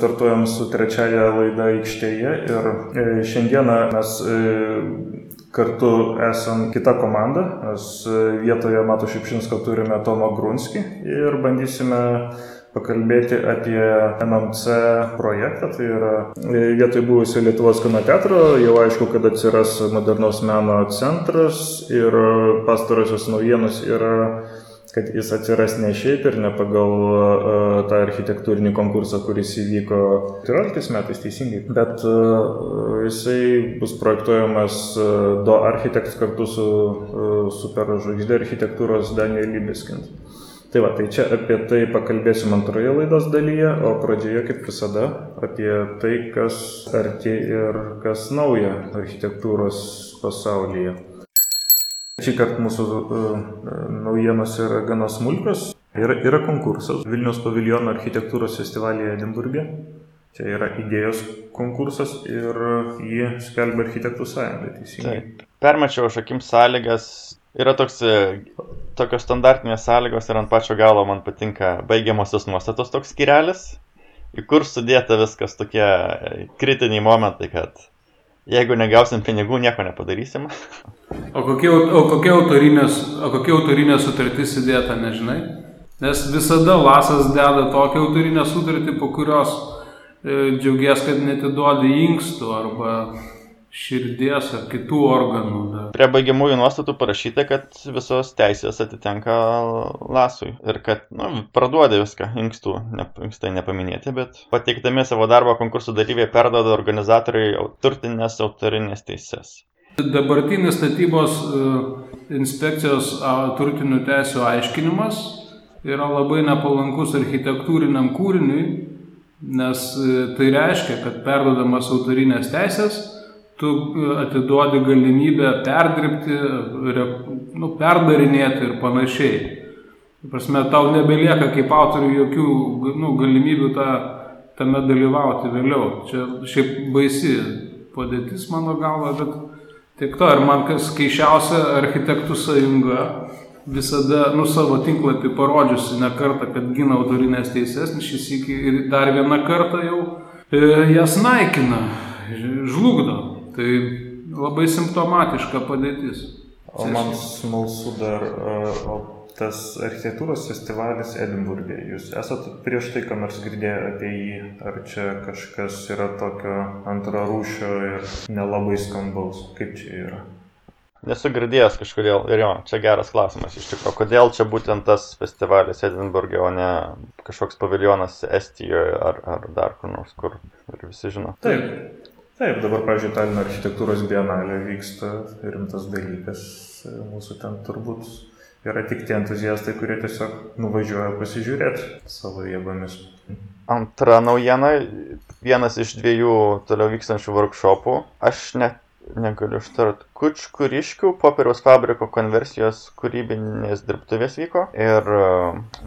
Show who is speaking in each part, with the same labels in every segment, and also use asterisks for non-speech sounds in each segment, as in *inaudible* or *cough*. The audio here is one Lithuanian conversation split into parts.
Speaker 1: startuojam su trečiaja laida aikštėje ir e, šiandieną mes e, kartu esam kita komanda. Mes vietoje Mato Šipšinsko turime Tomą Grunskį ir bandysime pakalbėti apie MMC projektą. Tai yra vietoj buvusio Lietuvos kino teatro, jau aišku, kad atsiras modernaus meno centras ir pastarosios naujienos yra kad jis atsiras ne šiaip ir ne pagal uh, tą architektūrinį konkursą, kuris įvyko 14 metais teisingai, bet uh, jisai bus projektuojamas uh, Do architekts kartu su uh, superžvaigždė architektūros Daniel Libeskind. Tai va, tai čia apie tai pakalbėsim antroje laidos dalyje, o pradžioje, kaip visada, apie tai, kas arti ir kas nauja architektūros pasaulyje. Šį kartą mūsų uh, naujienos yra gana smulkios. Yra, yra konkursas Vilnius paviljono architektūros festivalyje Edinburgė. Čia yra idėjos konkursas ir jį skelbia architektų sąjunga, teisingai. Taip.
Speaker 2: Permačiau aš akim sąlygas Yra toks, e, tokios standartinės sąlygos ir ant pačio galo man patinka baigiamosios nuostatos toks skirelis, į kur sudėta viskas tokie e, kritiniai momentai, kad jeigu negausim pinigų, nieko nepadarysim.
Speaker 3: O kokia, o kokia, autorinės, o kokia autorinė sutartis įdėta, nežinai? Nes visada Lasas deda tokią autorinę sutartį, po kurios e, džiaugies, kad netiduodi inkstų arba širdies ar kitų organų. Da.
Speaker 2: Prie baigiamųjų nuostatų parašyta, kad visos teisės atitenka lasui ir kad nu, parduodė viską, inkstų, ne, inkstai nepaminėti, bet pateikdami savo darbą konkursų dalyviai perdoda organizatoriai turtinės autorinės teises.
Speaker 3: Dabartinis statybos e, inspekcijos turtinių teisų aiškinimas yra labai nepalankus architektūriniam kūriniui, nes e, tai reiškia, kad perdodamas autorinės teisės tu e, atiduodi galimybę perdirbti, nu, perdarinėti ir panašiai. Prasme, tau nebelieka kaip autoriui jokių nu, galimybių tą, tame dalyvauti vėliau. Čia šiaip baisi padėtis mano galva, bet tiek to. Ir man kas keišiausia, architektų sąjunga visada, nu, savo tinklapį parodžiusi ne kartą, kad gina autorinės teises, šis iki ir dar vieną kartą jau e, jas naikina, žlugdo. Tai labai simptomatiška padėtis.
Speaker 1: O man smalsu dar, o tas architektūros festivalis Edinburgė, jūs esate prieš tai, ką nors girdėję apie jį, ar čia kažkas yra tokio antrarūšio ir nelabai skambaus, kaip čia yra?
Speaker 2: Nesu girdėjęs kažkodėl, ir jo, čia geras klausimas iš tikrųjų, kodėl čia būtent tas festivalis Edinburgė, o ne kažkoks paviljonas Estijoje ar, ar dar kur nors, kur ir visi žino.
Speaker 1: Taip, Taip, dabar, pavyzdžiui, Talino architektūros bienalė vyksta rimtas dalykas. Mūsų ten turbūt yra tik tie entuziastai, kurie tiesiog nuvažiuoja pasižiūrėti savo jėgomis.
Speaker 2: Antra naujiena, vienas iš dviejų toliau vykstančių workshopų. Aš net negaliu ištart. Kučkuriškių popieriaus fabriko konversijos kūrybinės dirbtuvės vyko ir e,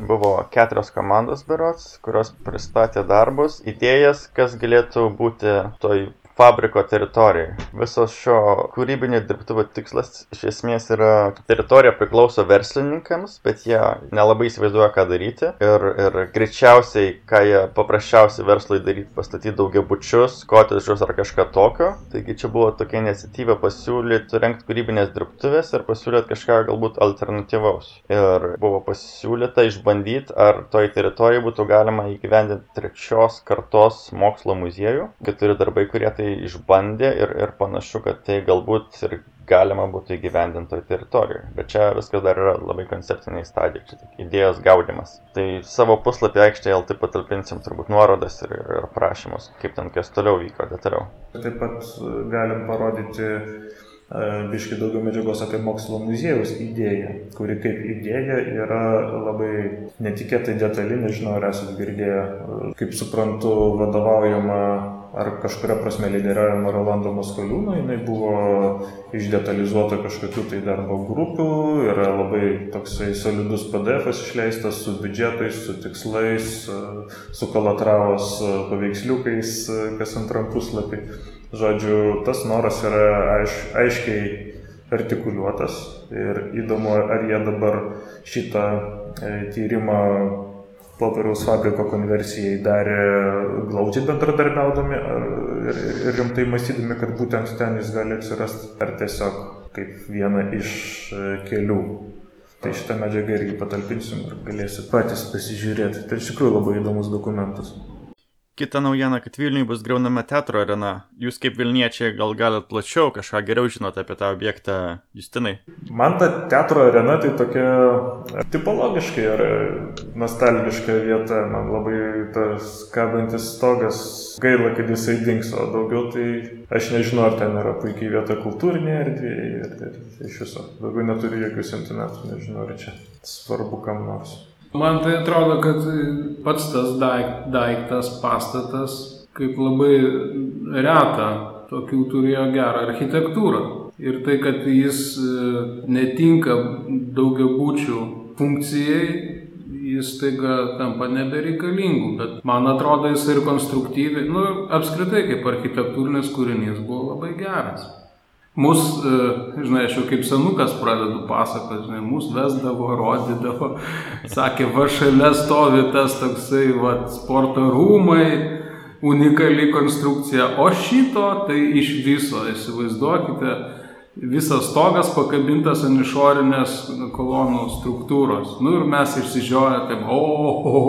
Speaker 2: buvo keturios komandos berots, kurios pristatė darbus, idėjas, kas galėtų būti toj fabriko teritorijai. Visos šio kūrybinio dirbtuvo tikslas iš esmės yra, teritorija priklauso verslininkams, bet jie nelabai įsivaizduoja, ką daryti. Ir, ir greičiausiai, ką jie paprasčiausiai verslai daryti, pastatyti daugia bučius, kotedžius ar kažką tokio. Taigi čia buvo tokia iniciatyva pasiūlyti, rengti kūrybinės dirbtuvės ir pasiūlyti kažką galbūt alternatyvaus. Ir buvo pasiūlyta išbandyti, ar toj teritorijai būtų galima įgyvendinti trečios kartos mokslo muziejų. Keturi darbai, kurie tai tai išbandė ir, ir panašu, kad tai galbūt ir galima būtų įgyvendinti toj teritorijoje. Bet čia viskas dar yra labai konceptiniai stadijai, čia tik idėjos gaudimas. Tai savo puslapį aikštėje LT patalpinsim turbūt nuorodas ir, ir aprašymus, kaip ten kas toliau vyko detaliau.
Speaker 1: Taip pat e, galim parodyti e, biški daugiau medžiagos apie mokslo muziejaus idėją, kuri kaip idėja yra labai netikėtai detali, nežinau ar esate girdėję, e, kaip suprantu, vadovaujama ar kažkuria prasme lyderiavimo Rolando Maskoliūno, jinai buvo išdetalizuota kažkokiu tai darbo grupių, yra labai toksai solidus PDF išleistas su biudžetais, su tikslais, su kalatravos paveiksliukais, kas antram puslapį. Žodžiu, tas noras yra aiš, aiškiai artikuliuotas ir įdomu, ar jie dabar šitą e, tyrimą popieriaus fabriko konversijai darė glaudžiai bendradarbiaudami ir, ir rimtai mąstydami, kad būtent ten jis gali atsirasti, ar tiesiog kaip viena iš e, kelių. Tai šitą medžiagą irgi patalpinsim ir galėsit patys pasižiūrėti. Tai iš tikrųjų labai įdomus dokumentas.
Speaker 2: Kita naujiena, kad Vilniui bus greunama teatro arena. Jūs kaip Vilniečiai gal galite plačiau kažką geriau žinote apie tą objektą, Justinai?
Speaker 1: Man ta teatro arena tai tokia tipologiškai ir nostalgiška vieta. Man labai tas kabantis stogas gaila, kad jisai dings, o daugiau tai aš nežinau, ar ten yra puikiai vieta kultūrinė erdvė ir, ir iš viso. Daugiau neturiu jokių sentimentų, nežinau, ar čia svarbu kam nors.
Speaker 3: Man tai atrodo, kad pats tas daiktas, pastatas, kaip labai reta, tokių turėjo gerą architektūrą. Ir tai, kad jis e, netinka daugiabučių funkcijai, jis taiga tampa nebereikalingu. Bet man atrodo, jis ir konstruktyviai, nu, apskritai kaip architektūrinis kūrinys buvo labai geras. Mūsų, e, žinai, aš jau kaip senukas pradedu pasakoti, žinai, mūsų vesdavo, rodydavo, sakė, va šalia stovi tas toksai, va, sporto rūmai, unikali konstrukcija, o šito tai iš viso, įsivaizduokite, visas stogas pakabintas ant išorinės kolonų struktūros. Nu ir mes išsižioję, taip, o, o, o,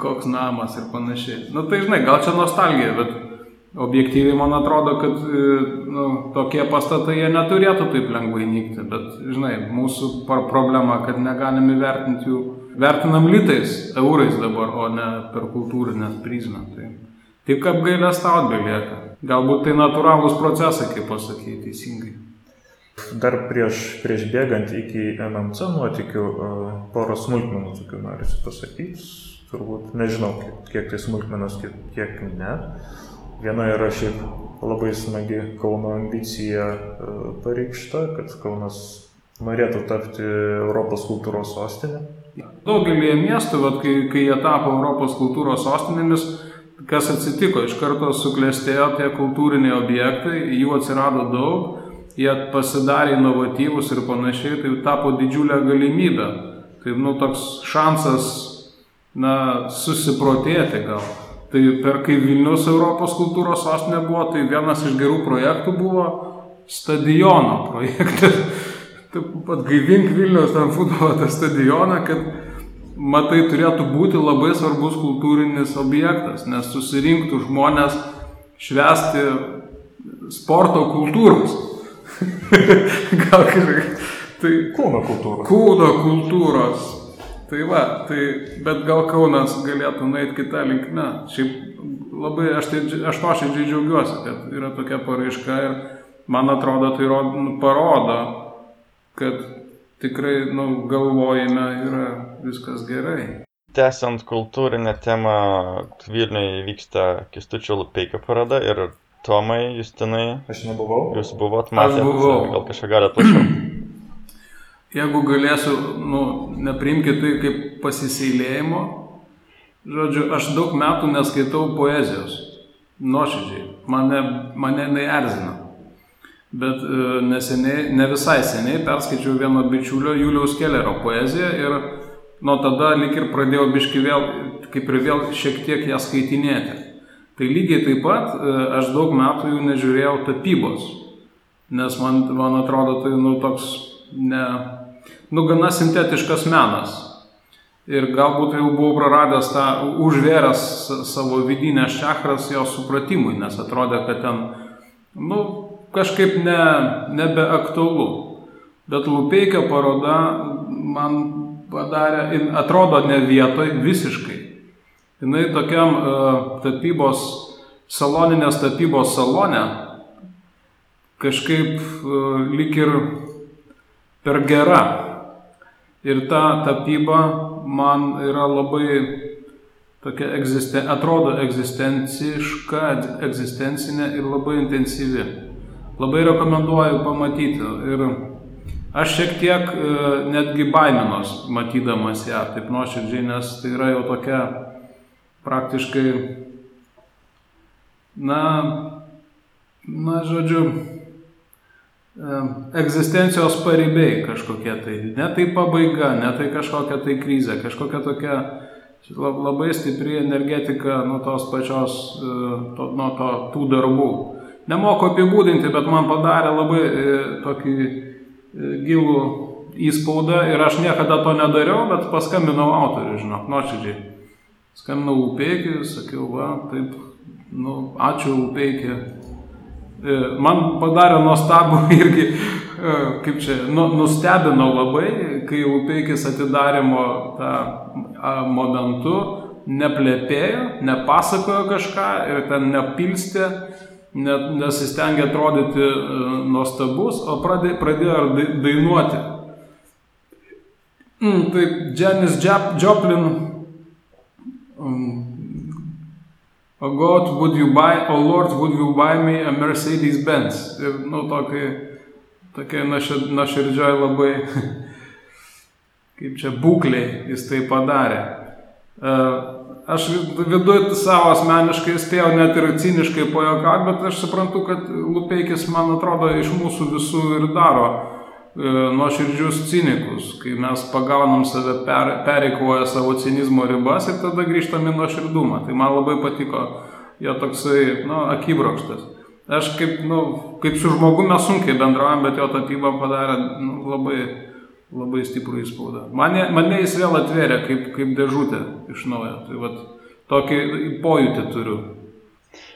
Speaker 3: koks namas ir panašiai. Na nu, tai žinai, gal čia nostalgija, bet objektyviai man atrodo, kad e, nu, tokie pastatai jie neturėtų taip lengvai nykti, bet, žinai, mūsų problema, kad negalim įvertinti jų, vertinam litais, eurais dabar, o ne per kultūrinę prizmę. Tai tik apgailę staut belieka. Galbūt tai natūralūs procesai, kaip pasakyti teisingai.
Speaker 1: Dar prieš, prieš bėgant iki MMC nuotikių, e, porą smulkmenų tokių noriu pasakyti. Turbūt nežinau, kiek, kiek tai smulkmenos, kiek, kiek ne. Viena yra šiaip labai smagi Kauno ambicija e, pareikšta, kad Kaunas norėtų tapti Europos kultūros sostinė.
Speaker 3: Daugelį miestų, vat, kai, kai jie tapo Europos kultūros sostinėmis, kas atsitiko, iš karto suklestėjo tie kultūriniai objektai, jų atsirado daug, jie pasidarė inovatyvus ir panašiai, tai tapo didžiulę galimybę. Tai, nu, toks šansas, na, susiprotėti gal. Tai per kai Vilnius Europos kultūros sostinė buvo, tai vienas iš gerų projektų buvo stadiono projektas. *laughs* Taip pat gaivink Vilnius ten futbolo tą stadioną, kad matai turėtų būti labai svarbus kultūrinis objektas, nes susirinktų žmonės švesti sporto kultūros. *laughs*
Speaker 1: Gal kažkaip. Tai kūno kultūros.
Speaker 3: Kūno kultūros. Tai va, tai, bet gal Kaunas galėtų nueiti kitą linkmę. Šiaip labai, aš, tai, aš nuoširdžiai džiaugiuosi, kad yra tokia paraiška ir man atrodo, tai rod, nu, parodo, kad tikrai nu, galvojime yra viskas gerai.
Speaker 2: Tęsiant kultūrinę temą, Vilniuje vyksta Kistučio Lupeikio paroda ir Tomai, Justinai.
Speaker 1: Aš nebuvau.
Speaker 2: Jūs buvot matę, gal kažką galite plačiau.
Speaker 3: Jeigu galėsiu, nu, neprimkite tai kaip pasiseilėjimo, žodžiu, aš daug metų neskaitau poezijos, nuoširdžiai, mane, mane jinai erzina. Bet e, neseniai, ne visai seniai perskaičiau vieno bičiulio Juliaus Kellerio poeziją ir nuo tada lik ir pradėjau biški vėl, kaip ir vėl šiek tiek ją skaitinėti. Tai lygiai taip pat e, aš daug metų jų nežiūrėjau tapybos, nes man, man atrodo tai nu toks ne, nu, gana sintetiškas menas. Ir galbūt jau buvau praradęs tą, užvėręs savo vidinę šakras jo supratimui, nes atrodė, kad ten, nu, kažkaip ne, nebeaktualu. Bet Lupeikio paroda man padarė, atrodo ne vietoj visiškai. Jis tokiam uh, tapybos, saloninės tapybos salone kažkaip uh, lik ir per gera. Ir ta tapyba man yra labai tokia egzisten, atrodo egzistenciška, egzistencinė ir labai intensyvi. Labai rekomenduoju pamatyti. Ir aš šiek tiek e, netgi baiminos matydamas ją taip nuoširdžiai, nes tai yra jau tokia praktiškai, na, na, žodžiu, egzistencijos paribiai kažkokie tai. Ne tai pabaiga, ne tai kažkokia tai krizė, kažkokia tokia Labai stipri energetika nuo tos pačios, to, nuo to, tų darbų. Nemoku apibūdinti, bet man padarė labai tokį gilų įspaudą ir aš niekada to nedariau, bet paskambinau autoriui, žinok, nuoširdžiai. Skambinau Upeikį, sakiau, va, taip, nu, ačiū Upeikį. E, man padarė nuostabų *laughs* irgi, e, kaip čia, nu, nustebinau labai, kai Upeikis atidarimo tą momentu neplėpėjo, nepasakojo kažką ir ten nepilstė net nesistengė atrodyti e, nuostabus, o pradėjo, dainuoti. Mm, tai Janis Joplin, um, O God, would you buy, O Lord, would you buy me a Mercedes Benz? Ir, nu, tokia, tokia nuoširdžiai labai, *laughs* kaip čia būkliai jis tai padarė. Uh, aš viduje savo asmeniškai spėjau net ir ciniškai pajokauti, bet aš suprantu, kad Lupeikis, man atrodo, iš mūsų visų ir daro e, nuoširdžius cinikus, kai mes pagaunam save per, pereikvoję savo cinizmo ribas ir tada grįžtam į nuoširdumą. Tai man labai patiko jo toksai, nu, akibrokštas. Aš kaip, nu, kaip su žmogumi mes sunkiai bendraujam, bet jo tapyba padarė nu, labai labai stiprų įspaudą. Mane, mane jis vėl atvėrė kaip, kaip dėžutė iš naujo. Tai vat, tokį pojūtį turiu.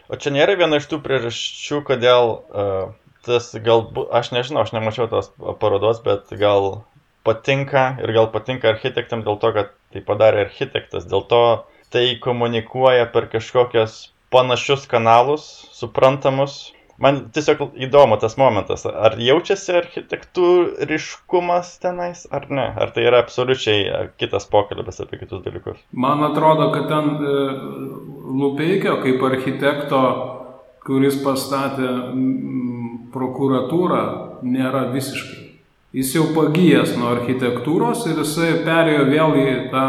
Speaker 2: O čia nėra viena iš tų priežasčių, kodėl uh, tas galbūt, aš nežinau, aš nemačiau tos parodos, bet gal patinka ir gal patinka architektam dėl to, kad tai padarė architektas, dėl to tai komunikuoja per kažkokias panašius kanalus, suprantamus, man tiesiog įdomu tas momentas, ar jaučiasi architektūriškumas tenais, ar ne, ar tai yra absoliučiai e, kitas pokalbis apie kitus dalykus.
Speaker 3: Man atrodo, kad ten e, Lupeikio kaip architekto, kuris pastatė m, prokuratūrą, nėra visiškai. Jis jau pagyjęs nuo architektūros ir jisai perėjo vėl į tą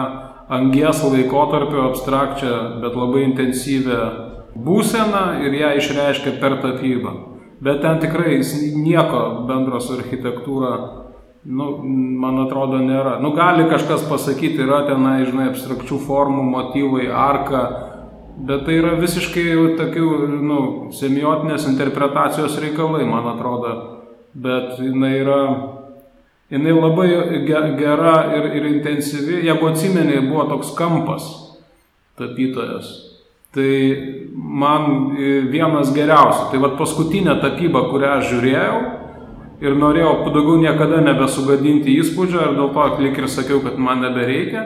Speaker 3: angies laikotarpio abstrakčią, bet labai intensyvę būseną ir ją išreiškia per tapybą. Bet ten tikrai jis nieko bendro su architektūra, nu, man atrodo, nėra. Nu, gali kažkas pasakyti, yra tenai, žinai, abstrakčių formų, motyvai, arka, bet tai yra visiškai jau tokių, nu, semiotinės interpretacijos reikalai, man atrodo. Bet jinai yra, jinai labai gera ir, ir intensyvi. Jeigu atsimeni, buvo toks kampas tapytojas Tai man vienas geriausių. Tai vad paskutinė tapyba, kurią aš žiūrėjau ir norėjau daugiau niekada nebesugadinti įspūdžio ir dėl to lik ir sakiau, kad man nebereikia,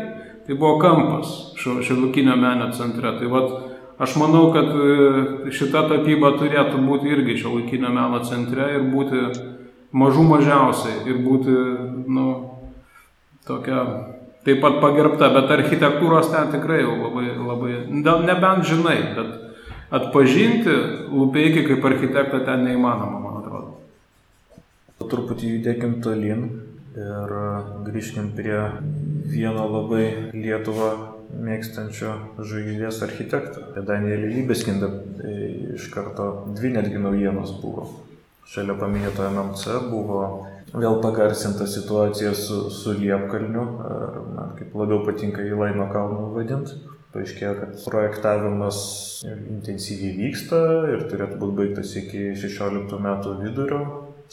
Speaker 3: tai buvo kampas šilukinio menio centre. Tai vad aš manau, kad e, šita tapyba turėtų būti irgi šilukinio meno centre ir būti mažų mažiausiai ir būti, nu, tokia taip pat pagerbta, bet architektūros ten tikrai jau labai, labai, nebent žinai, bet atpažinti Lupeikį kaip architektą ten neįmanoma, man atrodo.
Speaker 1: Truputį judėkim tolin ir grįžkim prie vieno labai Lietuvą mėgstančio žvaigždės architekto. Danielį Lybeskindą tai iš karto dvi netgi naujienos buvo. Šalia paminėto MMC buvo vėl pagarsinta situacija su, su Liepkalniu, ar man kaip labiau patinka į Laino kalną vadinti. Paaiškėjo, kad projektavimas intensyviai vyksta ir turėtų būti baigtas iki 16 metų vidurio.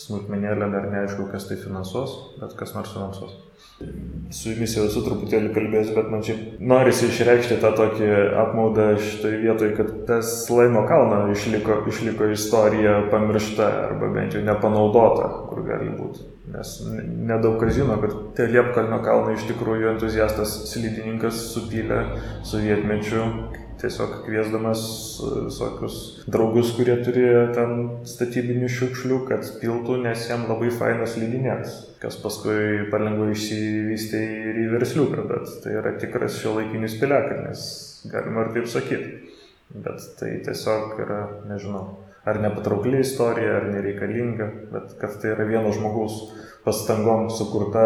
Speaker 1: Smulkmenėlė dar neaišku, kas tai finansuos, bet kas nors finansuos. Su jumis jau esu truputėlį kalbėjęs, bet man čia norisi išreikšti tą tokį apmaudą šitoje vietoje, kad tas Laimo kalno išliko, išliko istorija pamiršta arba bent jau nepanaudota, kur gali būti. Nes nedaug kas žino, kad tie Liepkalnio kalnai iš tikrųjų entuziastas slidininkas supylė sovietmečių tiesiog kviesdamas e, visokius draugus, kurie turėjo ten statybinių šiukšlių, kad piltų, nes jam labai fainas lydinės, kas paskui palengva išsivystė ir į versliuką, bet tai yra tikras šio laikinis piliakalnis, galima ir taip sakyti. Bet tai tiesiog yra, nežinau, ar nepatraukli istorija, ar nereikalinga, bet kad tai yra vieno žmogaus pastangom sukurta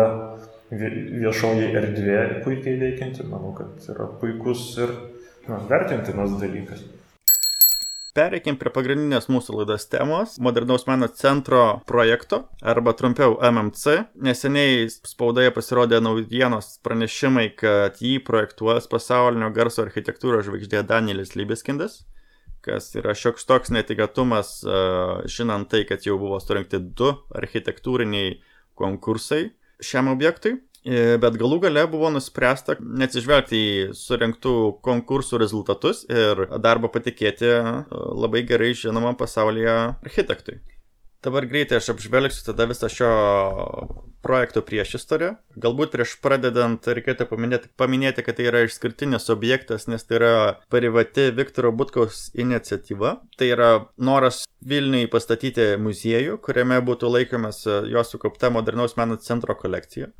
Speaker 1: viešoji erdvė puikiai veikianti, manau, kad yra puikus ir na, vertintinas dalykas.
Speaker 2: Pereikim prie pagrindinės mūsų laidos temos - modernaus meno centro projekto, arba trumpiau MMC. Neseniai spaudoje pasirodė naujienos pranešimai, kad jį projektuos pasaulinio garso architektūros žvaigždė Danielis Libeskindas kas yra šioks toks netikėtumas, žinant tai, kad jau buvo surinkti du architektūriniai konkursai šiam objektui. E, bet galų gale buvo nuspręsta neatsižvelgti į surinktų konkursų rezultatus ir darbą patikėti e, labai gerai žinomam pasaulyje architektui. Dabar greitai aš apžvelgsiu tada visą šio projekto priešistorę. Galbūt prieš pradedant reikėtų paminėti, paminėti, kad tai yra išskirtinis objektas, nes tai yra privati Viktoro Butkaus iniciatyva. Tai yra noras Vilniui pastatyti muziejų, kuriame būtų laikomas jo sukaupta modernaus meno centro kolekcija.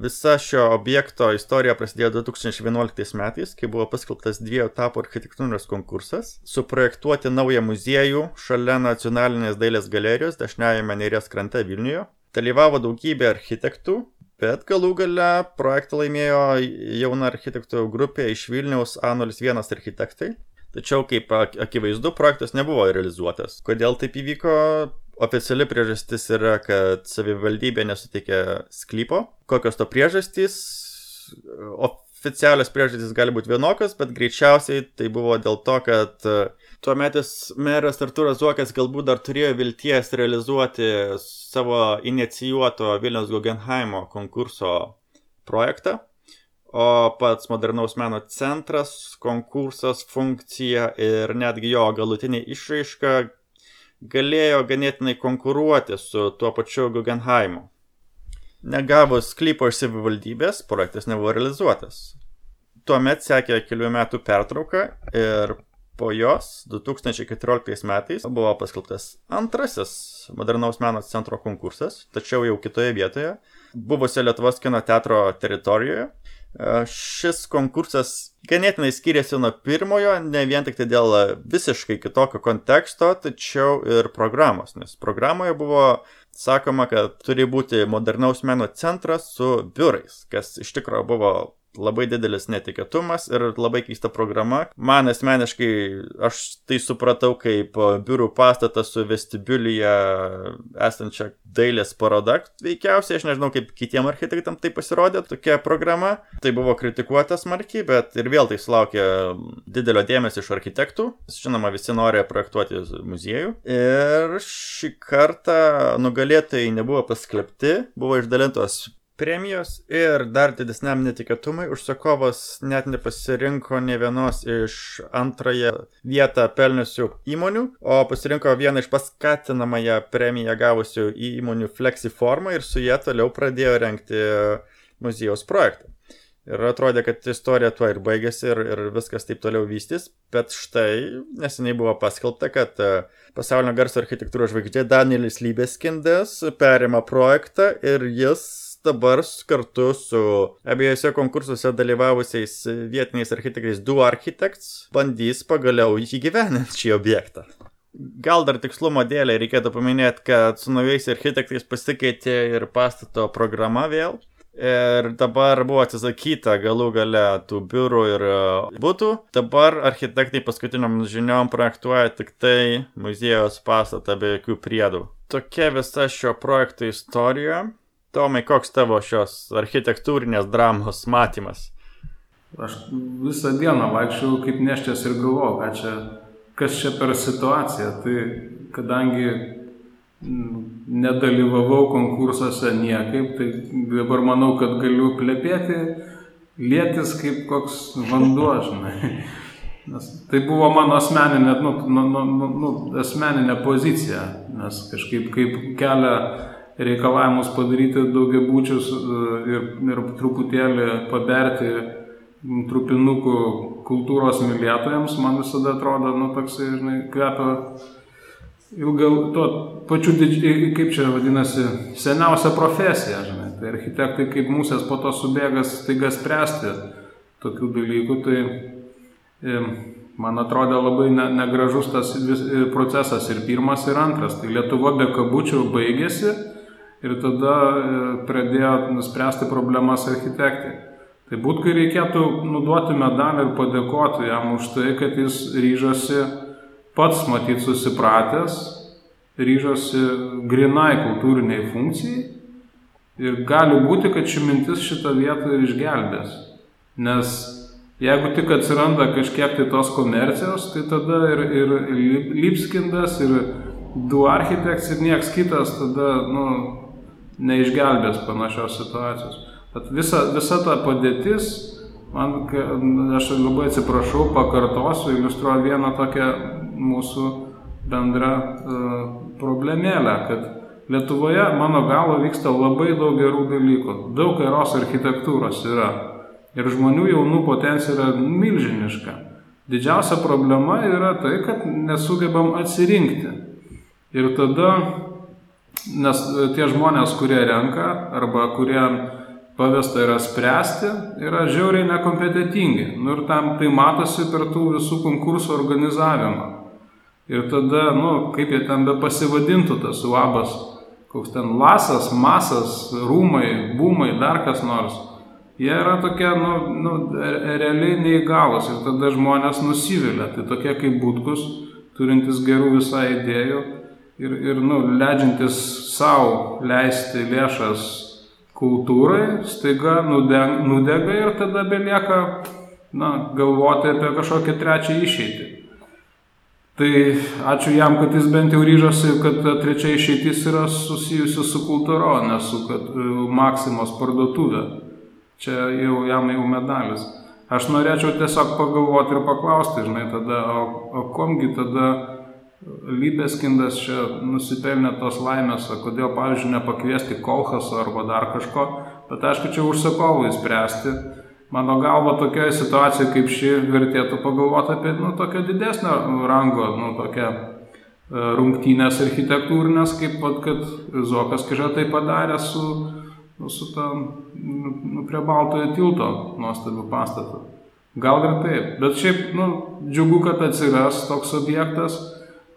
Speaker 2: Visa šio objekto istorija prasidėjo 2011 metais, kai buvo paskelbtas dviejų etapų architektūros konkursas - suprojektuoti naują muziejų šalia nacionalinės dailės galerijos dešiniajame Neries krante Vilniuje. Dalyvavo daugybė architektų, bet galų gale projektą laimėjo jauna architektų grupė iš Vilniaus A01 architektai. Tačiau, kaip akivaizdu, projektas nebuvo realizuotas. Kodėl taip įvyko, Oficiali priežastis yra, kad savivaldybė nesuteikė sklypo. Kokios to priežastys? Oficialios priežastys gali būti vienokios, bet greičiausiai tai buvo dėl to, kad e, tuometis meras Arturas Zuokas galbūt dar turėjo vilties realizuoti savo inicijuoto Vilnius Guggenheimo konkurso projektą, o pats modernaus meno centras, konkursas, funkcija ir netgi jo galutinė išraiška galėjo ganėtinai konkuruoti su tuo pačiu Guggenheimu. Negavus sklypo iš savivaldybės, projektas nebuvo realizuotas. Tuomet sekė kelių metų pertrauka ir po jos 2014 metais buvo paskelbtas antrasis modernaus meno centro konkursas, tačiau jau kitoje vietoje, buvusio Lietuvos kino teatro teritorijoje. Šis konkursas ganėtinai skiriasi nuo pirmojo, ne vien tik tai dėl visiškai kitokio konteksto, tačiau ir programos, nes programoje buvo sakoma, kad turi būti modernaus meno centras su biurais, kas iš tikrųjų buvo labai didelis netikėtumas ir labai keista programa. Man asmeniškai aš tai supratau kaip biurų pastatą su vestibiulyje esančia dailės paroda. Veikiausiai aš nežinau, kaip kitiem architektam tai pasirodė tokia programa. Tai buvo kritikuota smarkiai, bet ir vėl tai sulaukė didelio dėmesio iš architektų. Žinoma, visi norėjo projektuoti muziejų. Ir šį kartą nugalėtojai nebuvo paskelbti, buvo išdalintos premijos ir dar didesniam netikėtumui užsakovas net nepasirinko ne vienos iš antrąją vietą pelniusių įmonių, o pasirinko vieną iš paskatinamąją premiją gavusių įmonių Flexiformą ir su jie toliau pradėjo renkti muziejaus projektą. Ir atrodė, kad istorija tuo ir baigėsi ir, ir viskas taip toliau vystys, bet štai neseniai buvo paskelbta, kad e, pasaulio garso architektūros žvaigždė Danielis Lybeskindas perima projektą ir jis dabar kartu su abiejose konkursuose dalyvavusiais vietiniais architektais Du Architects bandys pagaliau įgyveninti šį objektą. Gal dar tikslumo dėlė reikėtų paminėti, kad su naujais architektais pasikeitė ir pastato programa vėl. Ir dabar buvo atsisakyta galų gale tų biurų ir e, būtų. Dabar architektai paskutiniam žiniom projektuoja tik tai muziejus pastatą be jokių priedų. Tokia visa šio projekto istorija. Tomai, koks tavo šios architektūrinės dramos matymas?
Speaker 3: Aš visą dieną vaikščiau kaip neščias ir galvojau, čia, kas čia per situacija. Tai kadangi nedalyvavau konkursuose niekaip, tai dabar manau, kad galiu plepėti, lėtis kaip koks vanduo, žinai. *laughs* Nes tai buvo mano asmeninė, nu, nu, nu, nu, asmeninė pozicija, nes kažkaip kaip kelia reikalavimus padaryti daugiabučius e, ir, ir truputėlį paberti trupinukų kultūros mylėtojams, man visada atrodo, nu, toksai, žinai, kvepia ilgal, tuo pačiu, kaip čia vadinasi, seniausia profesija, žinai. Tai architektai kaip musės po to subėgas taiga spręsti tokių dalykų, tai e, man atrodė labai ne, negražus tas vis, e, procesas ir pirmas, ir antras. Tai Lietuva be kabučių baigėsi ir tada e, pradėjo nuspręsti problemas architektai. Tai būt, kai reikėtų nuduoti medalį ir padėkoti jam už tai, kad jis ryžosi pats matyt susipratęs, ryžosi grinai kultūriniai funkcijai ir gali būti, kad ši mintis šitą vietą ir išgelbės. Nes jeigu tik atsiranda kažkiek tai tos komercijos, tai tada ir, ir Lipskindas, ir du architekts, ir nieks kitas tada, nu, neišgelbės panašios situacijos. Tad visa, visa ta padėtis, man, aš labai atsiprašau, pakartosiu, iliustruoja vieną tokią mūsų bendrą uh, problemėlę, kad Lietuvoje, mano galo, vyksta labai daug gerų dalykų. Daug geros architektūros yra. Ir žmonių jaunų potencija yra milžiniška. Didžiausia problema yra tai, kad nesugebam atsirinkti. Ir tada, nes tie žmonės, kurie renka arba kurie pavesta yra spręsti, yra žiauriai nekompetitingi. Nu ir tam tai matosi per tų visų konkursų organizavimą. Ir tada, nu, kaip jie ten be pasivadintų tas uabas, koks ten lasas, masas, rūmai, būmai, dar kas nors, jie yra tokie, nu, nu, realiai neįgalus ir tada žmonės nusivilia. Tai tokie kaip būtkus, turintis gerų visai idėjų ir, ir nu, leidžiantis savo leisti lėšas kultūrai, staiga nudega ir tada belieka na, galvoti apie kažkokią trečią išeitį. Tai ačiū jam, kad jis bent jau ryžosi, kad trečia išeitis yra susijusi su kultūra, o ne su kad, e, Maksimos parduotuvė. Čia jau jam jau medalis. Aš norėčiau tiesiog pagalvoti ir paklausti, žinai, tada, o, o komgi tada Lybeskindas čia nusipelnė tos laimės, o kodėl, pavyzdžiui, nepakviesti kolhaso arba dar kažko, bet aišku, čia užsakovui spręsti Mano galva tokioje situacijoje kaip ši vertėtų pagalvoti apie nu, tokio didesnio rango, nu, tokią e, rungtynės architektūrinės, kaip pat, kad Zokas kažką tai padarė su, su ta, nu, nu, prie Baltojo tilto nuostabiu pastatu. Gal ir taip, bet šiaip, nu, džiugu, kad atsiras toks objektas.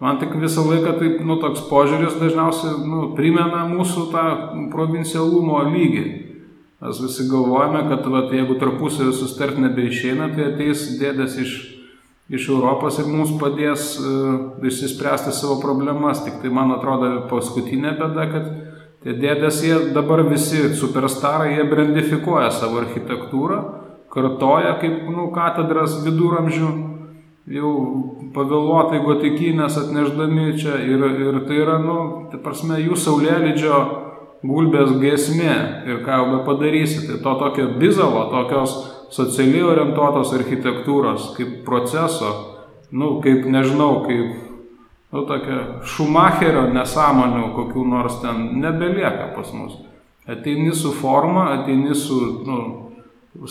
Speaker 3: Man tik visą laiką taip, nu, toks požiūris dažniausiai, nu, primena mūsų tą provincialumo lygį. Mes visi galvojame, kad vat, jeigu tarpusavį sustart nebeišeina, tai ateis dėdės iš, iš Europos ir mums padės uh, išsispręsti savo problemas. Tik tai man atrodo paskutinė bėda, kad tie dėdės, jie dabar visi superstarai, jie brandifikuoja savo architektūrą, kartoja kaip nu, katedras viduramžių, jau pavėluotai gotikinės atneždami čia ir, ir tai yra, nu, tai prasme, jų saulėlydžio gulbės gesmė ir ką jau be padarysi. Tai to tokio bizalo, tokios socialiai orientuotos architektūros, kaip proceso, nu, kaip nežinau, kaip, nu, tokia Šumacherio nesąmonių kokių nors ten nebelieka pas mus. Ateini su forma, ateini su, nu,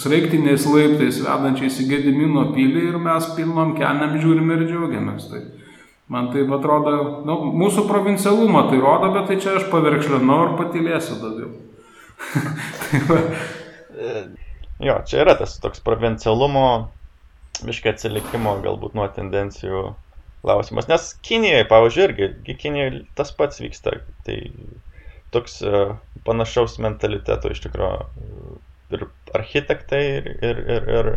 Speaker 3: sraiktiniais laiptais vedančiais į Gedimino pilį ir mes pilnom keliam žiūrim ir džiaugiamės. Tai Man tai atrodo, nu, mūsų provincialumą tai rodo, bet tai čia aš pavirkšlinau ir patylėsiu daugiau. *laughs* tai
Speaker 2: jo, čia yra tas toks provincialumo, biškai atsilikimo galbūt nuo tendencijų klausimas. Nes Kinijoje, pavyzdžiui, irgi, Kinijoje tas pats vyksta. Tai toks uh, panašaus mentaliteto iš tikrųjų ir architektai, ir, ir, ir, ir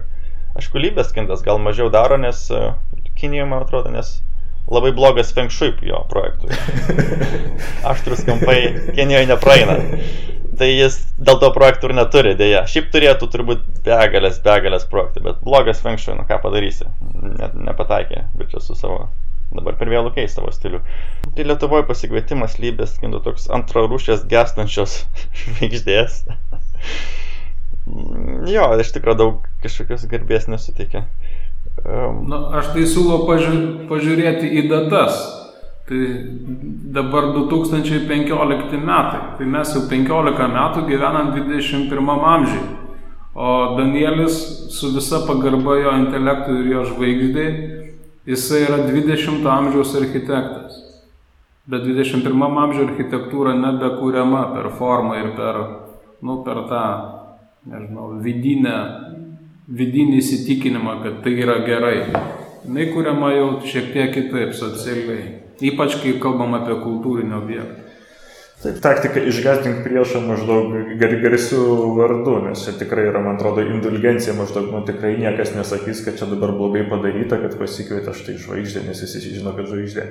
Speaker 2: aišku, lybės kindas gal mažiau daro, nes uh, Kinijoje, man atrodo, nes labai blogas feng shui jo projektui. *laughs* Aštrus kampai Kenijoje nepraeina. Tai jis dėl to projektų ir neturi, dėja. Šiaip turėtų turbūt begalės, begalės projektų, bet blogas feng shui, nu ką padarysi. Ne, nepataikė, bet čia su savo dabar per vėlų keisti savo stilių. Tai Lietuvoje pasikvietimas lybės, kintų toks antrarūšės gestančios *laughs* žvaigždės. Jo, iš tikrųjų daug kažkokios garbės nesuteikia.
Speaker 3: Um. Na, aš tai siūlau pažiūrėti į datas. Tai dabar 2015 metai. Tai mes jau 15 metų gyvenam 21 amžiai. O Danielis su visa pagarba jo intelektui ir jo žvaigždai, jisai yra 20 amžiaus architektas. Bet 21 amžiaus architektūra nebekūriama per formą ir per, nu, per tą, nežinau, vidinę vidinį įsitikinimą, kad tai yra gerai. Jis kuriama jau šiek tiek kitaip socialiai. Ypač kai kalbam apie kultūrinį objektą.
Speaker 1: Taip, taktika išgazdink priešą maždaug gar, garsių vardų, nes čia tikrai yra, man atrodo, indulgencija maždaug, nu tikrai niekas nesakys, kad čia dabar blogai padaryta, kad pasikvietė štai žvaigždė, nes visi žino, kad žvaigždė.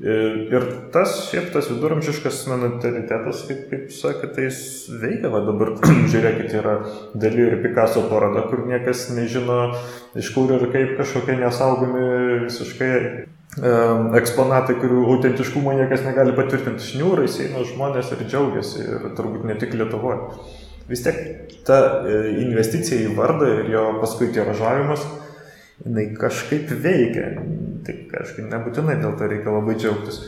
Speaker 1: Ir tas, šiaip tas viduramžiškas mentalitetas, kaip, kaip sakė, tai jis veikia, va dabar *clears throat* žiūrėkit, yra Dali ir Picasso paroda, kur niekas nežino, iš kur ir kaip kažkokie nesaugomi visiškai eksponatai, kurių autentiškumo niekas negali patvirtinti. Šniūrai eina žmonės ir džiaugiasi, ir turbūt ne tik Lietuvoje. Vis tiek ta e, investicija į vardą ir jo paskui tiražavimas, jinai kažkaip veikia. Tik kažkaip nebūtinai dėl to reikia labai džiaugtis.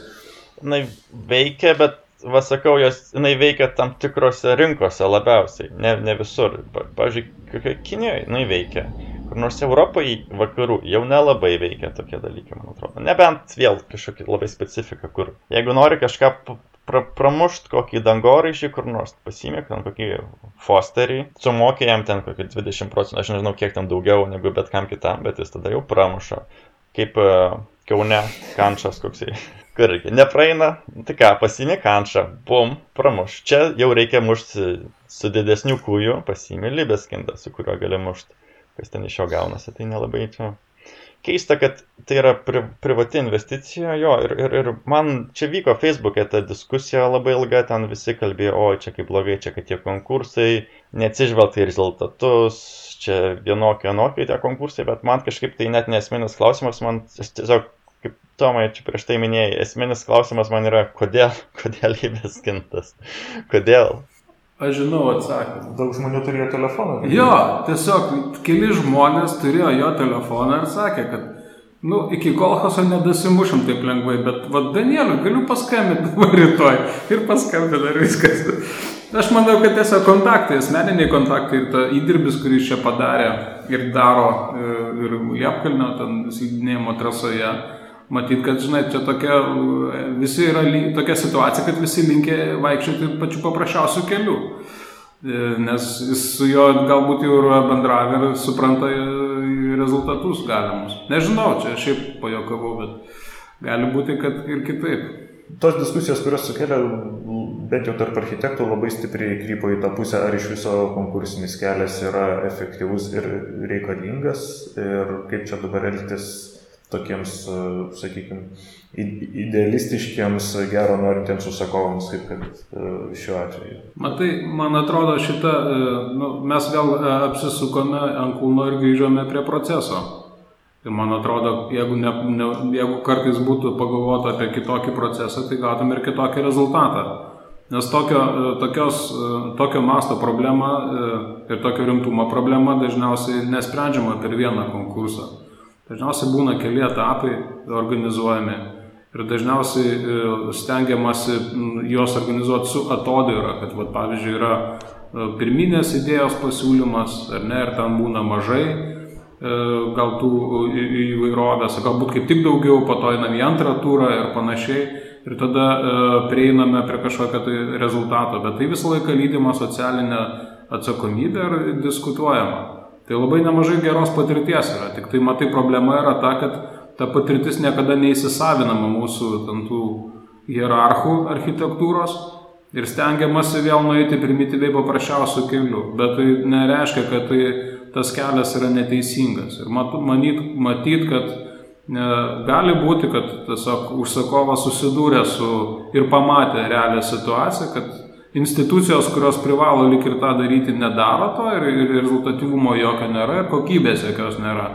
Speaker 2: Jinai veikia, bet, vasakau, jos, jinai veikia tam tikrose rinkose labiausiai, ne, ne visur. Pavyzdžiui, Kinijoje jinai veikia kur nors Europoje, vakarų, jau nelabai veikia tokie dalykai, man atrodo. Nebent vėl kažkokia labai specifika, kur jeigu nori kažką pra, pramušt kokį dangoraižį kur nors, pasimėk ten kokį fosterį, sumokė jam ten kokį 20 procentų, aš nežinau kiek ten daugiau negu bet kam kitam, bet jis tada jau pramuša. Kaip uh, Kaune, kančas koksai. *laughs* Kur reikia, nepraeina, tai ką, pasimė kančą, bum, pramuš. Čia jau reikia mušti su didesniu kūju, pasimė libeskindą, su kuriuo gali mušti kas ten iš jo gaunasi, tai nelabai čia. Keista, kad tai yra pri, privati investicija, jo, ir, ir, ir man čia vyko Facebook'e ta diskusija labai ilga, ten visi kalbėjo, oi, čia kaip blogai, čia kad tie konkursai, neatsižvelgta į rezultatus, čia vienokie, vienokie tie konkursai, bet man kažkaip tai net nesminis klausimas, man tiesiog, kaip Tomai čia prieš tai minėjai, esminis klausimas man yra, kodėl, *laughs* kodėl jį beskintas, kodėl,
Speaker 3: Aš žinau atsakymą.
Speaker 1: Daug žmonių turėjo telefoną.
Speaker 3: Jo, tiesiog keli žmonės turėjo jo telefoną ir sakė, kad, nu, iki kolchoso nedasimušam taip lengvai, bet, vad, Danieliu, galiu paskambinti rytoj. Ir paskambina ir viskas. Aš manau, kad tiesiog kontaktai, asmeniniai kontaktai ir ta įdirbis, kurį čia padarė ir daro e, ir Liepkalnio, ten slidinėjimo trasoje Matyt, kad, žinai, čia tokia, visi yra tokia situacija, kad visi linkia vaikščioti pačiu paprasčiausiu keliu. E, nes jis su juo galbūt jau yra bendravę ir supranta rezultatus galimus. Nežinau, čia šiaip pajokavau, bet gali būti, kad ir kitaip.
Speaker 1: Tos diskusijos, kurios sukėlė bent jau tarp architektų labai stipriai krypo į tą pusę, ar iš viso konkursinis kelias yra efektyvus ir reikalingas ir kaip čia dabar elgtis tokiems, e, sakykime, idealistiškiams, gero norintiems užsakovams, kaip kad e, šiuo atveju.
Speaker 3: Matai, man atrodo, šitą, e, nu, mes vėl apsisukome ant kūno ir grįžome prie proceso. Ir man atrodo, jeigu, ne, ne, jeigu kartais būtų pagalvota apie kitokį procesą, tai gautum ir kitokį rezultatą. Nes tokio, tokios, tokio masto problema ir tokio rimtumo problema dažniausiai nesprendžiama per vieną konkursą. Dažniausiai būna keli etapai organizuojami ir dažniausiai e, stengiamasi juos organizuoti su atodėra, kad, vat, pavyzdžiui, yra e, pirminės idėjos pasiūlymas, ar ne, ir ten būna mažai e, gal tų įvairovės, galbūt kaip tik daugiau, po to einam į antrą turą ir panašiai. Ir tada prieiname prie kažkokio tai rezultato, bet tai visą laiką lydima socialinė atsakomybė ir diskutuojama. Tai labai nemažai geros patirties yra, tik tai matai problema yra ta, kad ta patirtis niekada neįsisavinama mūsų tų hierarchų architektūros ir stengiamasi vėl nueiti primityviai paprasčiausių kelių, bet tai nereiškia, kad tai, tas kelias yra neteisingas. Ir mat, manyt, matyt, kad ne, gali būti, kad tiesiog užsakovas susidūrė su ir pamatė realią situaciją, kad institucijos, kurios privalo lik ir tą daryti, nedaro to ir, ir rezultatyvumo jokio nėra ir kokybės jokios nėra.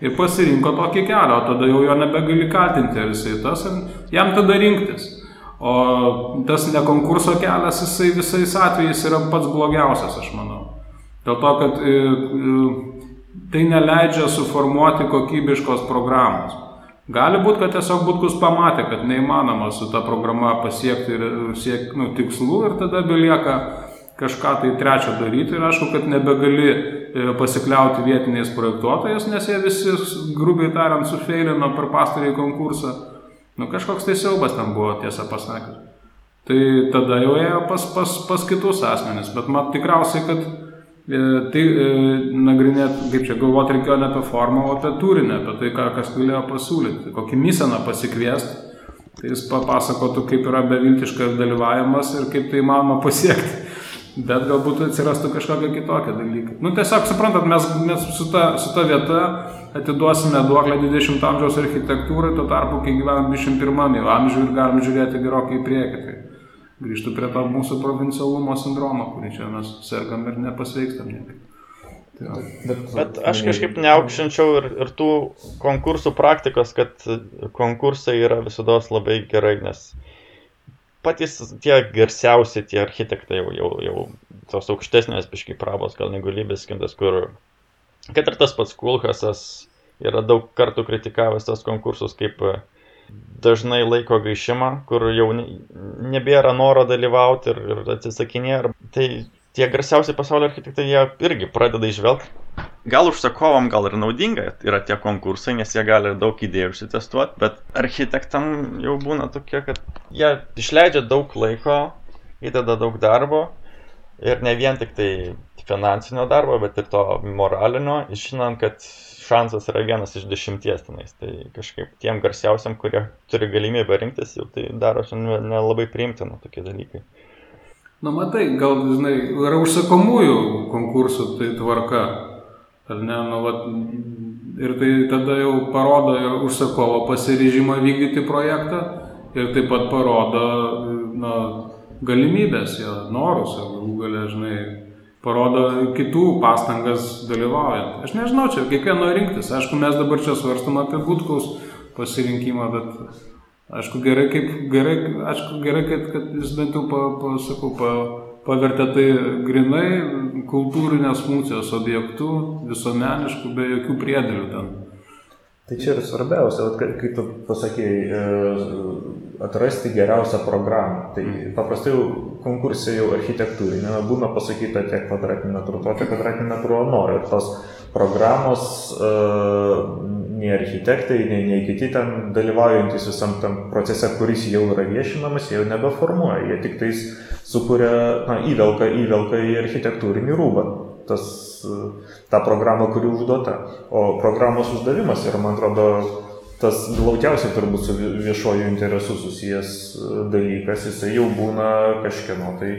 Speaker 3: Ir pasirinko tokį kelią, o tada jau jo nebegali kaltinti, ar jisai tas, ir jam tada rinktis. O tas nekonkurso kelias, jisai visais atvejais yra pats blogiausias, aš manau. Dėl to, kad e, e, tai neleidžia suformuoti kokybiškos programos. Gali būti, kad tiesiog Butkus pamatė, kad neįmanoma su ta programa pasiekti siek, nu, tikslų ir tada belieka kažką tai trečio daryti ir aišku, kad nebegali e, pasikliauti vietiniais projektuotojais, nes jie visi, grubiai tariant, sufeilino per pastarąjį konkursą. Nu, kažkoks tai siaubas ten buvo, tiesą pasakius. Tai tada jau ėjo pas, pas, pas kitus asmenis, bet man tikriausiai, kad tai e, nagrinėti, kaip čia galvoti reikėjo ne apie formą, o apie turinį, apie tai, ką kas galėjo pasiūlyti, kokį miseną pasikviesti, Tai jis papasakotų, kaip yra beviltiškas dalyvavimas ir kaip tai įmanoma pasiekti. Bet galbūt atsirastų kažkokie kitokie dalykai. Nu, tiesiog suprantat, mes, mes su, ta, su ta vieta atiduosime duoklę 20 amžiaus architektūrai, tuo tarpu, kai gyvenam 21 amžiuje ir galim žiūrėti gerokai į priekį. Tai grįžtų prie to mūsų provincialumo sindromo, kurį čia mes sergam ir nepasveikstam niekaip.
Speaker 2: Tai bet, bet aš kažkaip neaukštinčiau ir, ir tų konkursų praktikos, kad konkursai yra visada labai gerai, nes patys tie garsiausi, tie architektai jau, jau, jau tos aukštesnės biškai prabos, gal negu Lybeskindas, kur, kad ir tas pats Kulkasas yra daug kartų kritikavęs tos konkursus kaip dažnai laiko gaišimą, kur jau nebėra noro dalyvauti ir, ir atsisakinėja. Tai tie garsiausi pasaulio architektai, jie irgi pradeda išvelgti. Gal užsakovam gal ir naudinga yra tie konkursai, nes jie gali daug idėjų užsitestuoti, bet architektam jau būna tokie, kad jie išleidžia daug laiko, įdeda daug darbo ir ne vien tik tai finansinio darbo, bet ir to moralinio, žinant, kad šansas yra vienas iš dešimties tenais. Tai kažkaip tiem garsiausiam, kurie turi galimybę rinktis, jau tai daro nelabai priimtina tokie dalykai.
Speaker 3: Na matai, gal, žinai, yra užsakomųjų konkursų tai tvarka. Ar ne, nu, vat, ir tai tada jau parodo ir užsakovo pasiryžimą vykdyti projektą ir taip pat parodo na, galimybės, jo, norus, galų galę, žinai, parodo kitų pastangas dalyvaujant. Aš nežinau, čia kiekvieno rinktis. Aišku, mes dabar čia svarstam apie Butkaus pasirinkimą, bet Aišku, gerai, kaip, gerai, aišku, gerai kad, kad jis bent jau, pa, pa, sakau, pa, pavertė tai grinai kultūrinės funkcijos objektų, visuomeniškų, be jokių priedėlių ten.
Speaker 1: Tai čia ir svarbiausia, kad kai tu pasakėjai, e, atrasti geriausią programą. Tai mm. paprastai konkursai jau architektūrinė, būna pasakyta tiek kvadratinių metrų, to tiek kvadratinių metrų nori. Ir tos programos uh, nei architektai, nei, nei kiti ten dalyvaujantis visam tam procese, kuris jau yra viešinamas, jau nebeformuoja, jie tik tais sukuria, na, įvelka, įvelka į architektūrinį rūbą. Tas, tą programą, kuri užduota. O programos uždavimas yra, man atrodo, tas glaučiausiai turbūt su viešuoju interesu susijęs dalykas, jisai jau būna kažkieno tai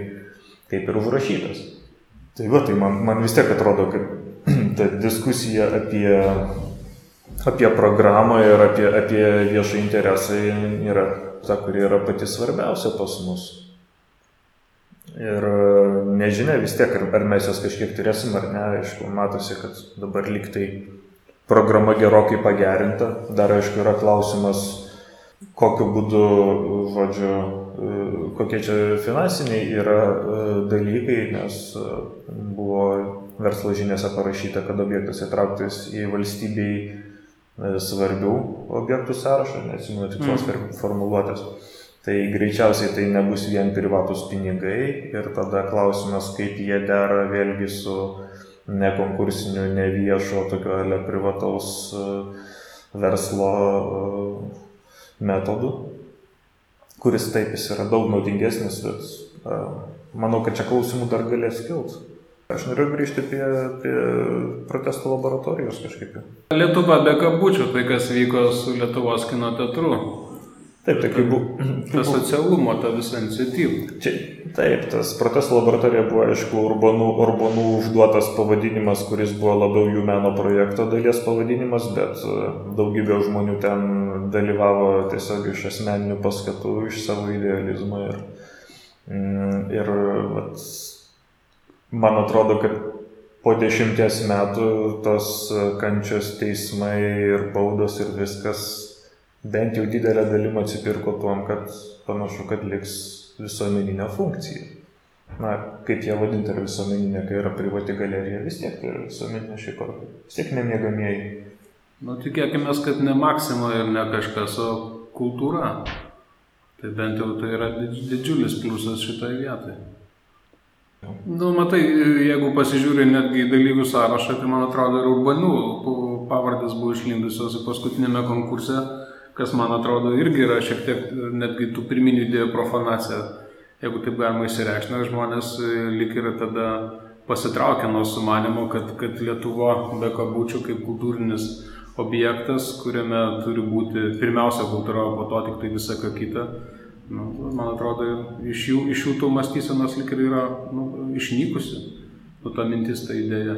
Speaker 1: kaip ir užrašytas. Tai va, tai man, man vis tiek atrodo, kad *clears throat* ta diskusija apie apie programą ir apie, apie viešą interesą yra ta, kuri yra pati svarbiausia pas mus. Ir nežinia vis tiek, ar, ar mes jas kažkiek turėsim ar ne, aišku, matosi, kad dabar liktai programa gerokai pagerinta. Dar aišku yra klausimas, kokiu būdu, žodžiu, kokie čia finansiniai yra dalykai, nes buvo verslo žiniuose parašyta, kad objektas įtrauktas į valstybei E, svarbių objektų sąrašą, neatsimenu tikslos mm. formuluotės. Tai greičiausiai tai nebus vien privatus pinigai ir tada klausimas, kaip jie dera vėlgi su nekonkursiniu, neviešo, tokio ale privataus e, verslo e, metodu, kuris taip jis yra daug naudingesnis, bet manau, kad čia klausimų dar galės kilti. Aš noriu grįžti prie, prie protesto laboratorijos kažkaip.
Speaker 3: Lietuva be kabučių, tai kas vyko su Lietuvos kino teatru.
Speaker 1: Taip, tai kaip buvo.
Speaker 3: Ta socialumo, ta visa iniciatyva.
Speaker 1: Čia, taip, tas protesto laboratorija buvo, aišku, urbanų, urbanų užduotas pavadinimas, kuris buvo labiau jų meno projekto dalies pavadinimas, bet e, daugybė žmonių ten dalyvavo tiesiog iš asmeninių paskatų, iš savo idealizmo. Ir, mm, ir vat, man atrodo, kad po dešimties metų tos kančios teismai ir baudos ir viskas bent jau didelę dalim atsipirko tuom, kad panašu, kad liks visuomeninė funkcija. Na, kaip ją vadinti, ar visuomeninė, kai yra privati galerija, vis tiek tai yra visuomeninė šiaip ar vis tiek nemėgamieji.
Speaker 3: Nu, tikėkime, kad ne Maksima ir ne kažkas, o kultūra. Tai bent jau tai yra didžiulis pliusas šitoje vietoje. Nu, matai, jeigu pasižiūrė netgi į dalyvių sąrašą, tai man atrodo ir urbanų pavardės buvo išlindusios paskutinėme konkurse, kas man atrodo irgi yra šiek tiek netgi tų pirminių idėjų profanacija, jeigu taip galima įsireikšti, žmonės e, lik ir tada pasitraukia nuo sumanimo, kad, kad Lietuva be kabučių kaip kultūrinis objektas, kuriame turi būti pirmiausia kultūra, o po to tik tai visa ką kita. Nu, man atrodo, iš jų, iš jų tų mąstysenos lik ir yra nu, išnykusi, nu, ta mintis, ta idėja.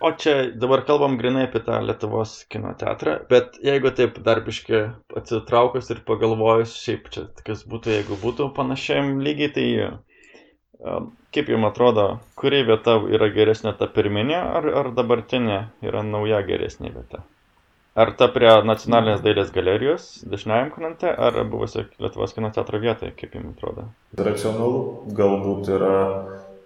Speaker 2: O čia dabar kalbam grinai apie tą Lietuvos kino teatrą, bet jeigu taip darbiškai atsitraukus ir pagalvojus, šiaip čia kas būtų, jeigu būtų panašiam lygiai, tai um, kaip jums atrodo, kuri vieta yra geresnė, ta pirminė ar, ar dabartinė yra nauja geresnė vieta? Ar ta prie nacionalinės dailės galerijos dešiniajam krante, ar buvusio Lietuvos kino teatro vietoje, kaip jums atrodo?
Speaker 1: Racionalu galbūt yra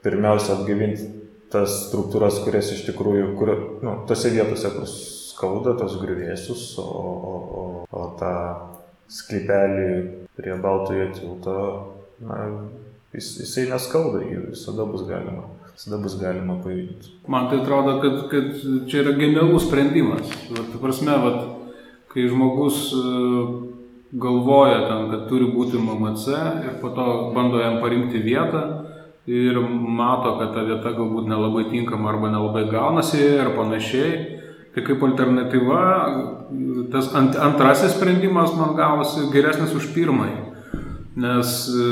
Speaker 1: pirmiausia atgyvinti tas struktūras, kurias iš tikrųjų, kur, nu, tose vietose, kur skauda tos griuvėsius, o, o, o, o tą sklypelį prie Baltojo tilto, na, jis, jisai neskauda, jį visada bus galima. Visada bus galima pajudinti.
Speaker 3: Man tai atrodo, kad, kad čia yra genialus sprendimas. Vat, prasme, vat, kai žmogus e, galvoja ten, kad turi būti MMC ir po to bando jam parinkti vietą, ir mato, kad ta vieta galbūt nelabai tinkama arba nelabai gaunasi ir panašiai. Tai kaip alternatyva, tas ant, antrasis sprendimas man gavosi geresnis už pirmąjį. Nes e,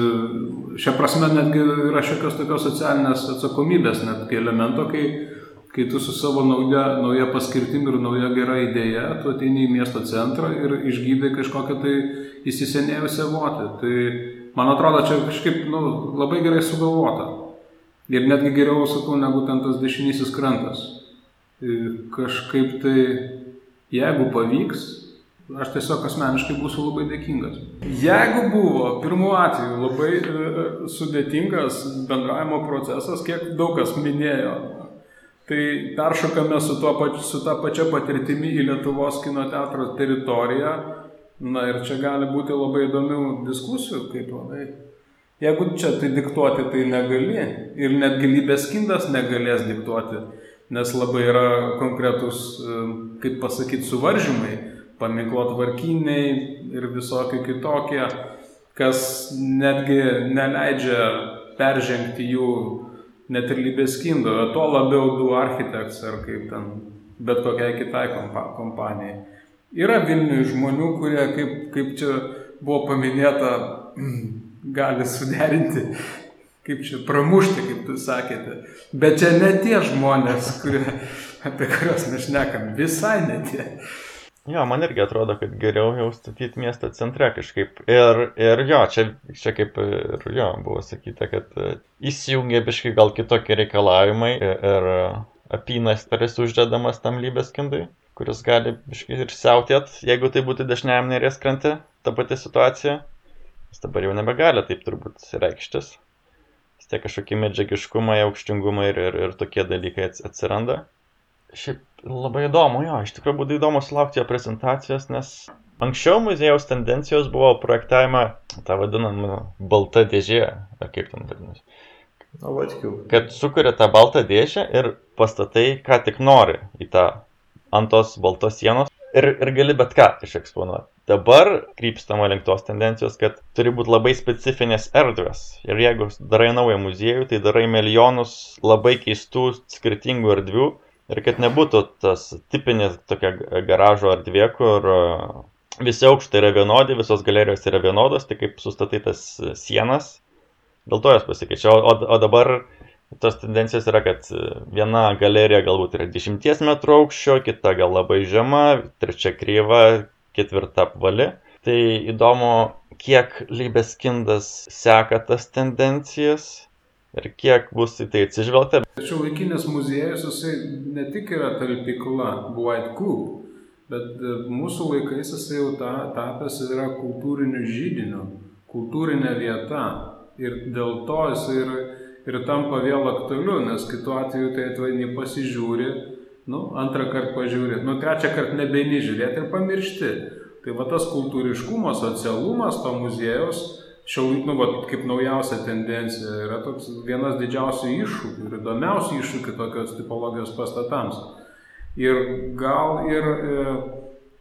Speaker 3: šią prasme netgi yra šiokios tokios socialinės atsakomybės, netgi elemento, kai, kai tu su savo nauja, nauja paskirtim ir nauja gera idėja, tu ateini į miesto centrą ir išgydai kažkokią tai įsisenėjusią votį. Tai Man atrodo, čia kažkaip nu, labai gerai sugalvota. Ir netgi geriau, sakau, negu ten tas dešinysis krantas. Kažkaip tai, jeigu pavyks, aš tiesiog asmeniškai būsiu labai dėkingas. Jeigu buvo pirmuo atveju labai e, sudėtingas bendravimo procesas, kiek daug kas minėjo, tai peršokame su, pač, su ta pačia patirtimi į Lietuvos kino teatro teritoriją Na ir čia gali būti labai įdomių diskusijų, kaip manai. Jeigu čia tai diktuoti, tai negali. Ir net gilybės kindas negalės diktuoti, nes labai yra konkretus, kaip pasakyti, suvaržymai, paminklo tvarkiniai ir visokie kitokie, kas netgi neleidžia peržengti jų net ir lybės kindo, tuo labiau du architeks ar kaip ten bet kokiai kitai kompanijai. Yra Vilniuje žmonių, kurie, kaip, kaip čia buvo paminėta, *clears throat* gali suderinti, kaip čia pramušti, kaip jūs sakėte. Bet čia ne tie žmonės, kurie, apie kuriuos mes šnekam, visai ne tie.
Speaker 2: Jo, man irgi atrodo, kad geriau jau statyti miesto centre kažkaip. Ir, ir jo, čia, čia kaip ir jo, buvo sakyta, kad e, įsijungia biškai gal kitokie reikalavimai ir, ir apynas tarsi uždedamas tam lybės kindui kuris gali ir siautėt, jeigu tai būtų dešiniajam nerės krante, ta pati situacija. Jis dabar jau nebegali taip turbūt reikštis. Vis tiek kažkokie medžiagiškumai, aukštingumai ir, ir, ir tokie dalykai atsiranda. Šiaip labai įdomu, jo, iš tikrųjų būtų įdomu sulaukti jo prezentacijos, nes anksčiau muziejaus tendencijos buvo projektavimą, tą vadinamą baltą dėžę, ar kaip ten vadinasi.
Speaker 1: Na, vatkiu.
Speaker 2: Kad sukuria tą baltą dėžę ir pastatai, ką tik nori į tą ant tos baltos sienos ir, ir gali bet ką išeksponuoti. Dabar krypstama link tos tendencijos, kad turi būti labai specifinės erdvės. Ir jeigu darai naują muziejų, tai darai milijonus labai keistų skirtingų erdvių. Ir kad nebūtų tas tipinės tokia garažo erdvė, kur e, visi aukštai yra vienodi, visos galerijos yra vienodos, tai kaip sustatai tas sienas. Dėl to jos pasikeičia. O, o dabar tos tendencijos yra, kad viena galerija galbūt yra 10 metrų aukščio, kita gal labai žema, trečia kryva, ketvirta apvali. Tai įdomu, kiek Libeskindas seka tas tendencijas ir kiek bus į tai atsižvelgta.
Speaker 3: Tačiau laikinis muziejus, jisai ne tik yra talpykla White Coop, bet e, mūsų laikais jisai jau ta, tapęs yra kultūriniu žydiniu, kultūrinė vieta. Ir dėl to jisai yra ir tampa vėl aktualiu, nes kitu atveju tai atvaini pasižiūri, nu, antrą kartą pažiūri, nu, trečią kartą nebeini žiūrėti ir pamiršti. Tai va tas kultūriškumo, socialumas to muziejaus, šiaip, nu, va, kaip naujausia tendencija, yra toks vienas didžiausių iššūkių ir įdomiausių iššūkių tokios tipologijos pastatams. Ir gal ir e,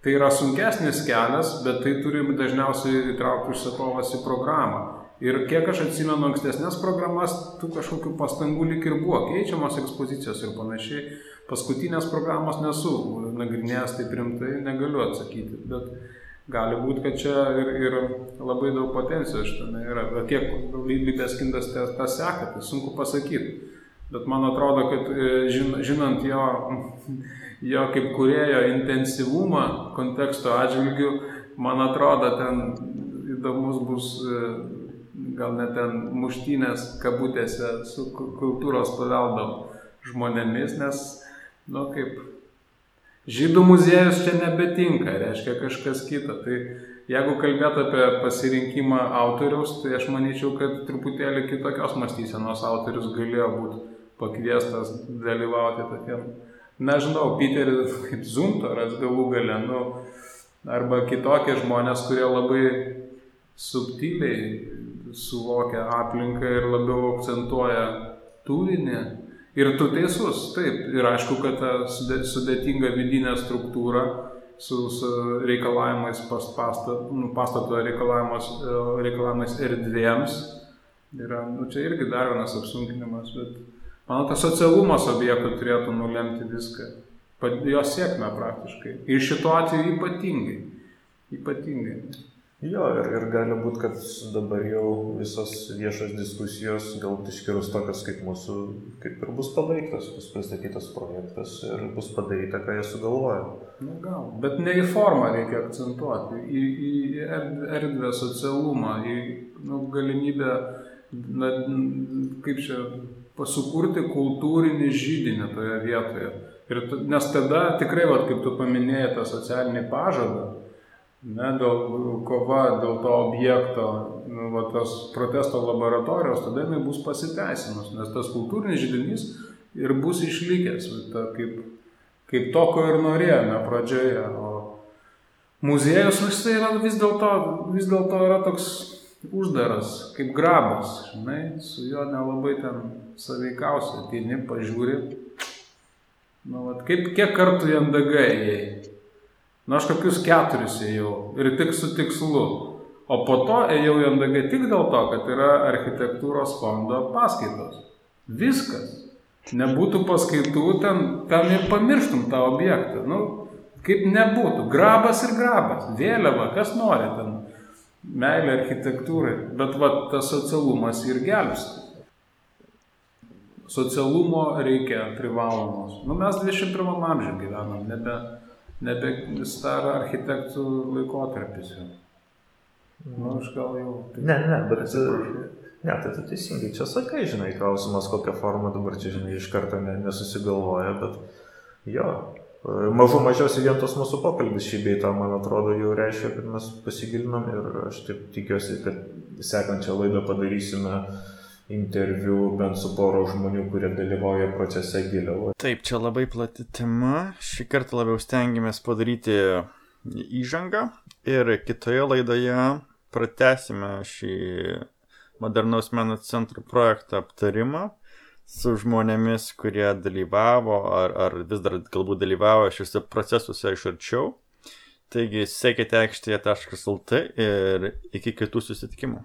Speaker 3: tai yra sunkesnis kelias, bet tai turi dažniausiai įtraukti užsakovas į programą. Ir kiek aš atsimenu ankstesnės programas, tų kažkokių pastangų lik ir buvo, keičiamos ekspozicijos ir panašiai. Paskutinės programos nesu nagrinėjęs taip rimtai, negaliu atsakyti, bet gali būti, kad čia ir, ir labai daug potencijos šitame yra. Bet kiek Lybės kindas tą, tą seka, tai sunku pasakyti. Bet man atrodo, kad e, žin, žinant jo, *laughs* jo kaip kurėjo intensyvumą konteksto atžvilgių, man atrodo, ten įdomus bus e, gal net ten muštynės kabutėse su kultūros paveldo žmonėmis, nes, nu, kaip žydų muziejus čia nebetinka, reiškia kažkas kita. Tai jeigu kalbėt apie pasirinkimą autoriaus, tai aš manyčiau, kad truputėlį kitokios mąstysenos autorius galėjo būti pakviestas dalyvauti tokiam, nežinau, Piteris kaip Zuntoras galų gale, nu, arba kitokie žmonės, kurie labai subtiliai suvokia aplinką ir labiau akcentuoja turinį. Ir tu teisus, taip. Ir aišku, kad ta sudėtinga vidinė struktūra su, su reikalavimais pastato, nu, pastato reikalavimais, reikalavimais erdvėms yra, nu, čia irgi dar vienas apsunkinimas, bet manau, tas socialumas objektų turėtų nulemti viską, jo sėkmę praktiškai. Ir šituo atveju ypatingai. Ypatingai.
Speaker 1: Jo, ir, ir gali būti, kad dabar jau visos viešos diskusijos, galbūt išskyrus tokios kaip mūsų, kaip ir bus pabaigtas, bus pristatytas projektas ir bus padaryta, ką jie sugalvoja.
Speaker 3: Na gal, bet ne į formą reikia akcentuoti, į, į erdvę, socialumą, į nu, galimybę, na, kaip čia, pasukurti kultūrinį žydinį toje vietoje. Ir, nes tada tikrai, va, kaip tu paminėjai, tą socialinį pažadą, ne, dėl kova dėl to objekto, nu, va, tas protesto laboratorijos, tada jinai bus pasiteisinus, nes tas kultūrinis žydinys ir bus išlikęs, ta, kaip, kaip to, ko ir norėjome pradžioje. O muziejus tai yra vis dėlto vis dėl yra toks uždaras, kaip grabas, žinai, su juo nelabai ten saveikausi, ateini, pažiūri. Nu, vat, kaip, kiek kartų į NDG įėjai? Nu, aš kokius keturis ėjau ir tik su tikslu. O po to ėjau į MDG tik dėl to, kad yra architektūros fondo paskaitos. Viskas. Nebūtų paskaitų, ten, ten ir pamirštum tą objektą. Nu, kaip nebūtų. Grabas ir grabas. Vėliava, kas nori ten. Meilė architektūrai. Bet va, tas socialumas ir gelbsti. Socialumo reikia privalomos. Nu, mes 21 amžiuje gyvenam, nebe nebe staro architektų laikotarpis jau. Nu, aš gal jau.
Speaker 1: Ne, ne, bet. Ne, tai tu teisingai čia sakai, žinai, klausimas, kokią formą dabar čia, žinai, iš karto ne, nesusigalvoja, bet jo, mažų mažiausiai vien tos mūsų pokalbis šį beitą, man atrodo, jau reiškia, kad mes pasigilinom ir aš taip tikiuosi, kad sekančią laidą padarysime uh, interviu bent su poro žmonių, kurie dalyvauja procese giliau.
Speaker 2: Taip, čia labai plati tema. Šį kartą labiau stengiamės padaryti įžangą ir kitoje laidoje pratesime šį modernaus meno centro projektą aptarimą su žmonėmis, kurie dalyvavo ar, ar vis dar galbūt dalyvavo šiuose procesuose iš arčiau. Taigi, sekite aikštėje.lt ir iki kitų susitikimų.